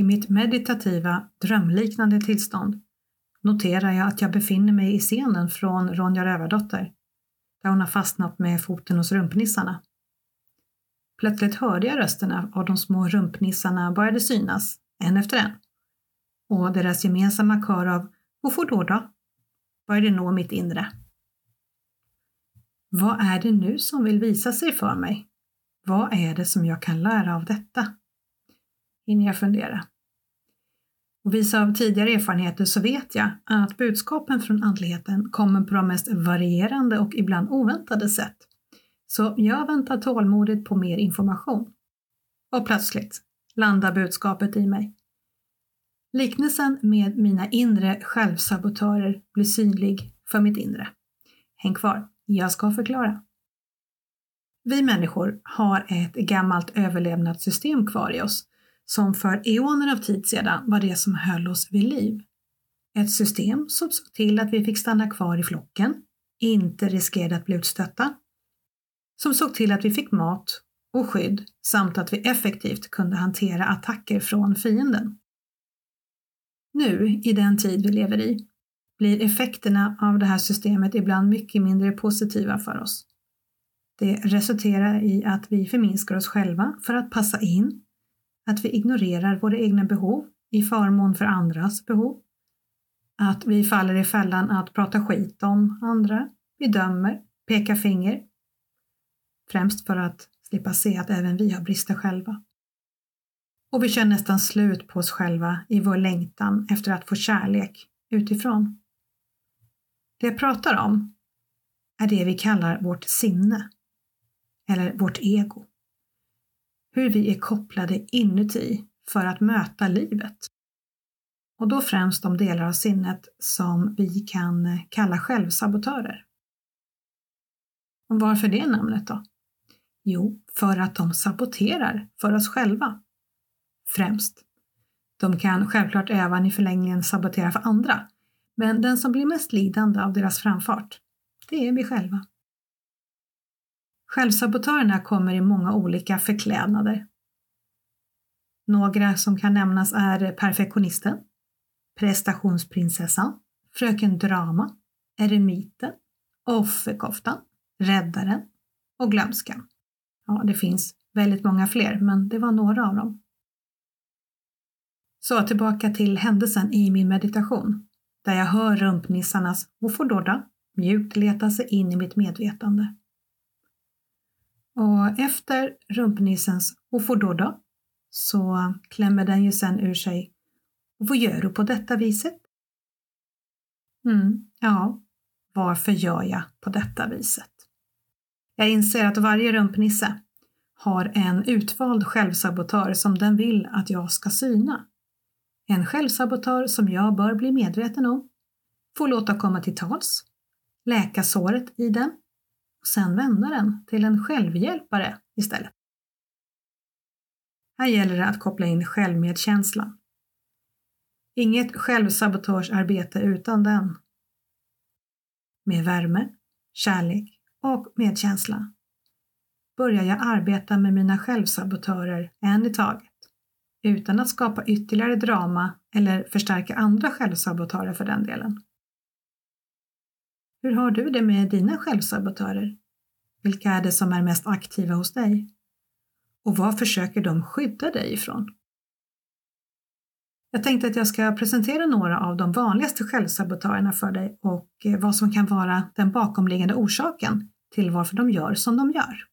I mitt meditativa, drömliknande tillstånd noterar jag att jag befinner mig i scenen från Ronja Rövardotter, där hon har fastnat med foten hos rumpnissarna. Plötsligt hörde jag rösterna av de små rumpnissarna började synas, en efter en. Och deras gemensamma kör av ”Hvorfor då då?” började nå mitt inre. Vad är det nu som vill visa sig för mig? Vad är det som jag kan lära av detta? Hinner jag fundera. Och visa av tidigare erfarenheter så vet jag att budskapen från andligheten kommer på de mest varierande och ibland oväntade sätt. Så jag väntar tålmodigt på mer information. Och plötsligt landar budskapet i mig. Liknelsen med mina inre självsabotörer blir synlig för mitt inre. Häng kvar, jag ska förklara. Vi människor har ett gammalt överlevnadssystem kvar i oss som för eoner av tid sedan var det som höll oss vid liv. Ett system som såg till att vi fick stanna kvar i flocken, inte riskerade att bli utstötta, som såg till att vi fick mat och skydd samt att vi effektivt kunde hantera attacker från fienden. Nu, i den tid vi lever i, blir effekterna av det här systemet ibland mycket mindre positiva för oss. Det resulterar i att vi förminskar oss själva för att passa in att vi ignorerar våra egna behov i förmån för andras behov. Att vi faller i fällan att prata skit om andra, vi dömer, pekar finger. Främst för att slippa se att även vi har brister själva. Och vi känner nästan slut på oss själva i vår längtan efter att få kärlek utifrån. Det jag pratar om är det vi kallar vårt sinne, eller vårt ego hur vi är kopplade inuti för att möta livet. Och då främst de delar av sinnet som vi kan kalla självsabotörer. Och varför det namnet då? Jo, för att de saboterar för oss själva. Främst. De kan självklart även i förlängningen sabotera för andra, men den som blir mest lidande av deras framfart, det är vi själva. Självsabotörerna kommer i många olika förklädnader. Några som kan nämnas är perfektionisten, prestationsprinsessan, fröken Drama, eremiten, offerkoftan, räddaren och glömskan. Ja, det finns väldigt många fler, men det var några av dem. Så tillbaka till händelsen i min meditation, där jag hör rumpnissarnas och får mjukt leta sig in i mitt medvetande. Och efter rumpnissens ofododda så klämmer den ju sen ur sig vad gör du på detta viset? Mm, ja, varför gör jag på detta viset? Jag inser att varje rumpnisse har en utvald självsabotör som den vill att jag ska syna. En självsabotör som jag bör bli medveten om, få låta komma till tals, läka såret i den och sen vända den till en självhjälpare istället. Här gäller det att koppla in självmedkänslan. Inget självsabotagearbete utan den. Med värme, kärlek och medkänsla börjar jag arbeta med mina självsabotörer en i taget utan att skapa ytterligare drama eller förstärka andra självsabotörer för den delen. Hur har du det med dina självsabotörer? Vilka är det som är mest aktiva hos dig? Och vad försöker de skydda dig ifrån? Jag tänkte att jag ska presentera några av de vanligaste självsabotörerna för dig och eh, vad som kan vara den bakomliggande orsaken till varför de gör som de gör.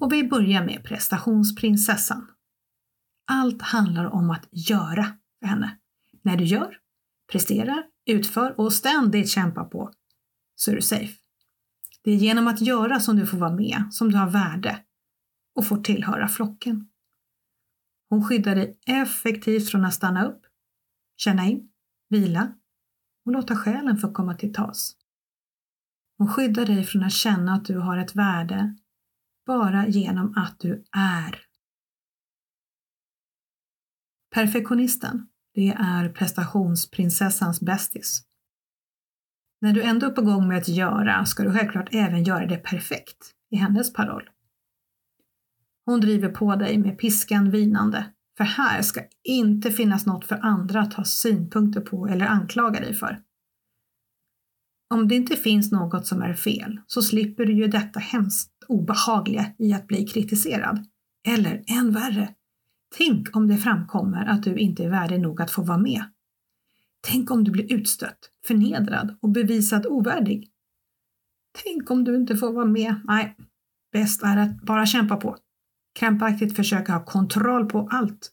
Och vi börjar med prestationsprinsessan. Allt handlar om att göra för henne. När du gör, presterar, utför och ständigt kämpar på så är du safe. Det är genom att göra som du får vara med, som du har värde och får tillhöra flocken. Hon skyddar dig effektivt från att stanna upp, känna in, vila och låta själen få komma till tals. Hon skyddar dig från att känna att du har ett värde bara genom att du är. Perfektionisten, det är prestationsprinsessans bästis. När du ändå är på gång med att göra ska du självklart även göra det perfekt, i hennes paroll. Hon driver på dig med piskan vinande, för här ska inte finnas något för andra att ha synpunkter på eller anklaga dig för. Om det inte finns något som är fel så slipper du ju detta hemskt obehagliga i att bli kritiserad. Eller än värre, tänk om det framkommer att du inte är värdig nog att få vara med. Tänk om du blir utstött, förnedrad och bevisat ovärdig. Tänk om du inte får vara med. Nej, bäst är att bara kämpa på. Krampaktigt försöka ha kontroll på allt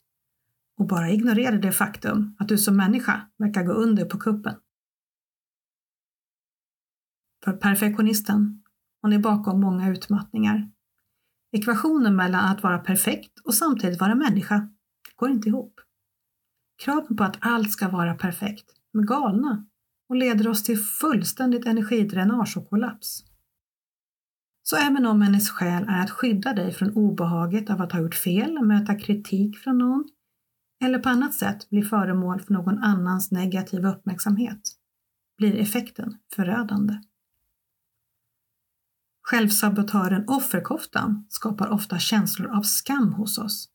och bara ignorera det faktum att du som människa verkar gå under på kuppen. För perfektionisten, hon är bakom många utmattningar. Ekvationen mellan att vara perfekt och samtidigt vara människa går inte ihop. Kraven på att allt ska vara perfekt är galna och leder oss till fullständigt energidränage och kollaps. Så även om hennes skäl är att skydda dig från obehaget av att ha gjort fel, möta kritik från någon eller på annat sätt bli föremål för någon annans negativa uppmärksamhet, blir effekten förödande. Självsabotören offerkoftan skapar ofta känslor av skam hos oss.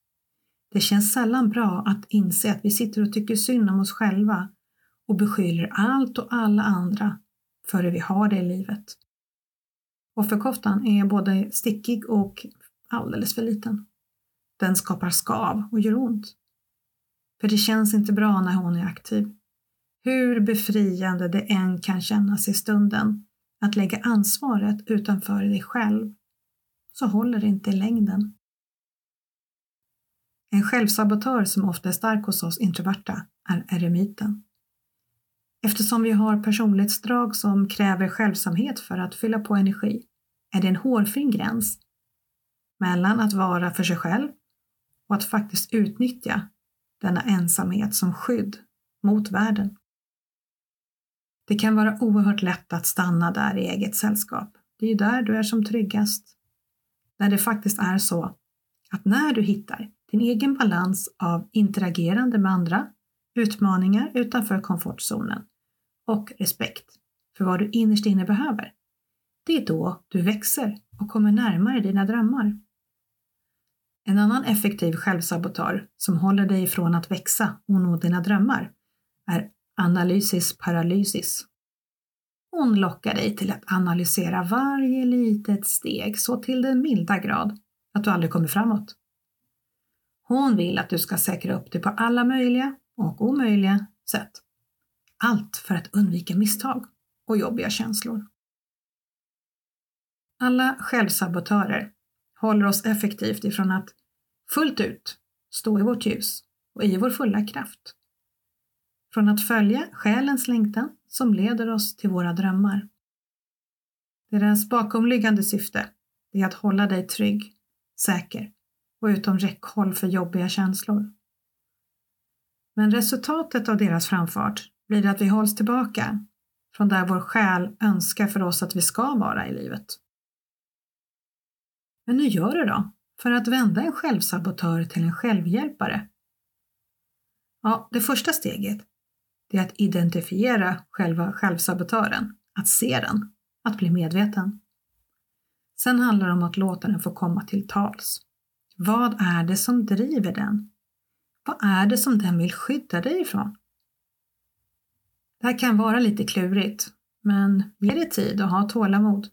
Det känns sällan bra att inse att vi sitter och tycker synd om oss själva och beskyller allt och alla andra för hur vi har det i livet. Offerkoftan är både stickig och alldeles för liten. Den skapar skav och gör ont. För det känns inte bra när hon är aktiv. Hur befriande det än kan kännas i stunden att lägga ansvaret utanför dig själv så håller det inte i längden. En självsabotör som ofta är stark hos oss introverta är eremiten. Eftersom vi har personlighetsdrag som kräver självsamhet för att fylla på energi är det en hårfin gräns mellan att vara för sig själv och att faktiskt utnyttja denna ensamhet som skydd mot världen. Det kan vara oerhört lätt att stanna där i eget sällskap. Det är ju där du är som tryggast. När det faktiskt är så att när du hittar din egen balans av interagerande med andra, utmaningar utanför komfortzonen och respekt för vad du innerst inne behöver, det är då du växer och kommer närmare dina drömmar. En annan effektiv självsabotör som håller dig ifrån att växa och nå dina drömmar är analysis paralysis. Hon lockar dig till att analysera varje litet steg så till den milda grad att du aldrig kommer framåt. Hon vill att du ska säkra upp dig på alla möjliga och omöjliga sätt. Allt för att undvika misstag och jobbiga känslor. Alla självsabotörer håller oss effektivt ifrån att fullt ut stå i vårt ljus och i vår fulla kraft. Från att följa själens längtan som leder oss till våra drömmar. Deras bakomliggande syfte är att hålla dig trygg, säker och utom räckhåll för jobbiga känslor. Men resultatet av deras framfart blir att vi hålls tillbaka från där vår själ önskar för oss att vi ska vara i livet. Men hur gör du då för att vända en självsabotör till en självhjälpare? Ja, det första steget är att identifiera själva självsabotören, att se den, att bli medveten. Sen handlar det om att låta den få komma till tals. Vad är det som driver den? Vad är det som den vill skydda dig ifrån? Det här kan vara lite klurigt, men ge dig tid och ha tålamod.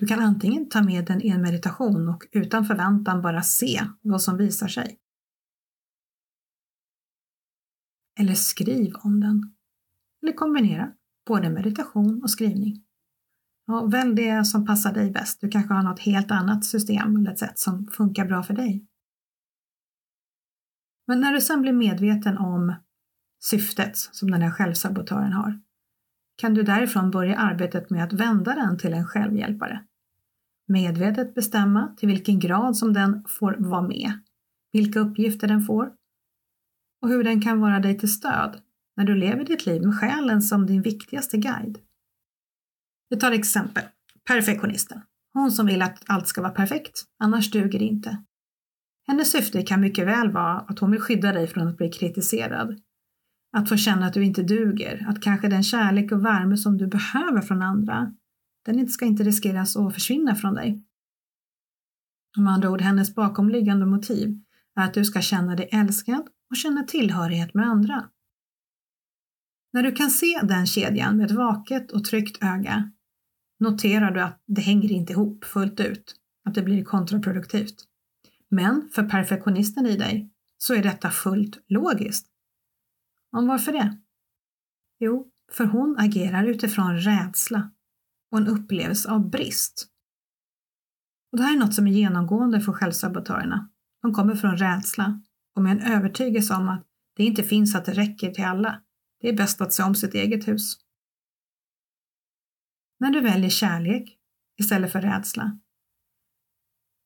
Du kan antingen ta med den i en meditation och utan förväntan bara se vad som visar sig. Eller skriv om den. Eller kombinera både meditation och skrivning. Ja, välj det som passar dig bäst. Du kanske har något helt annat system eller ett sätt som funkar bra för dig. Men när du sedan blir medveten om syftet som den här självsabotören har kan du därifrån börja arbetet med att vända den till en självhjälpare. Medvetet bestämma till vilken grad som den får vara med, vilka uppgifter den får och hur den kan vara dig till stöd när du lever ditt liv med själen som din viktigaste guide. Vi tar exempel. Perfektionisten. Hon som vill att allt ska vara perfekt, annars duger det inte. Hennes syfte kan mycket väl vara att hon vill skydda dig från att bli kritiserad. Att få känna att du inte duger, att kanske den kärlek och värme som du behöver från andra, den ska inte riskeras att försvinna från dig. Med andra ord, hennes bakomliggande motiv är att du ska känna dig älskad och känna tillhörighet med andra. När du kan se den kedjan med ett vaket och tryggt öga noterar du att det hänger inte ihop fullt ut, att det blir kontraproduktivt. Men för perfektionisten i dig så är detta fullt logiskt. Och varför det? Jo, för hon agerar utifrån rädsla och en upplevelse av brist. Och det här är något som är genomgående för självsabotörerna. De kommer från rädsla och med en övertygelse om att det inte finns att det räcker till alla. Det är bäst att se om sitt eget hus. När du väljer kärlek istället för rädsla.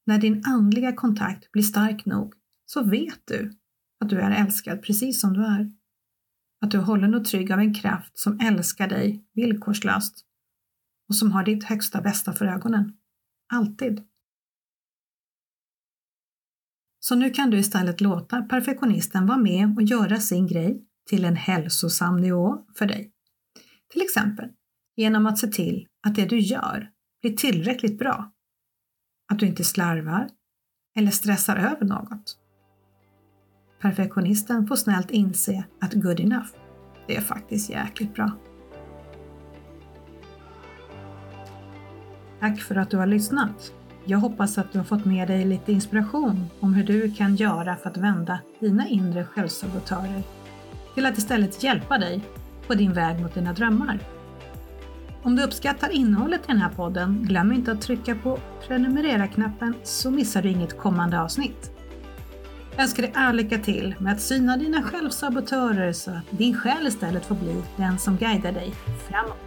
När din andliga kontakt blir stark nog så vet du att du är älskad precis som du är. Att du är hållen och trygg av en kraft som älskar dig villkorslöst och som har ditt högsta bästa för ögonen. Alltid. Så nu kan du istället låta perfektionisten vara med och göra sin grej till en hälsosam nivå för dig. Till exempel genom att se till att det du gör blir tillräckligt bra. Att du inte slarvar eller stressar över något. Perfektionisten får snällt inse att good enough, det är faktiskt jäkligt bra. Tack för att du har lyssnat. Jag hoppas att du har fått med dig lite inspiration om hur du kan göra för att vända dina inre självsabotörer till att istället hjälpa dig på din väg mot dina drömmar. Om du uppskattar innehållet i den här podden, glöm inte att trycka på prenumerera-knappen så missar du inget kommande avsnitt. Jag önskar dig all lycka till med att syna dina självsabotörer så att din själ istället får bli den som guidar dig framåt.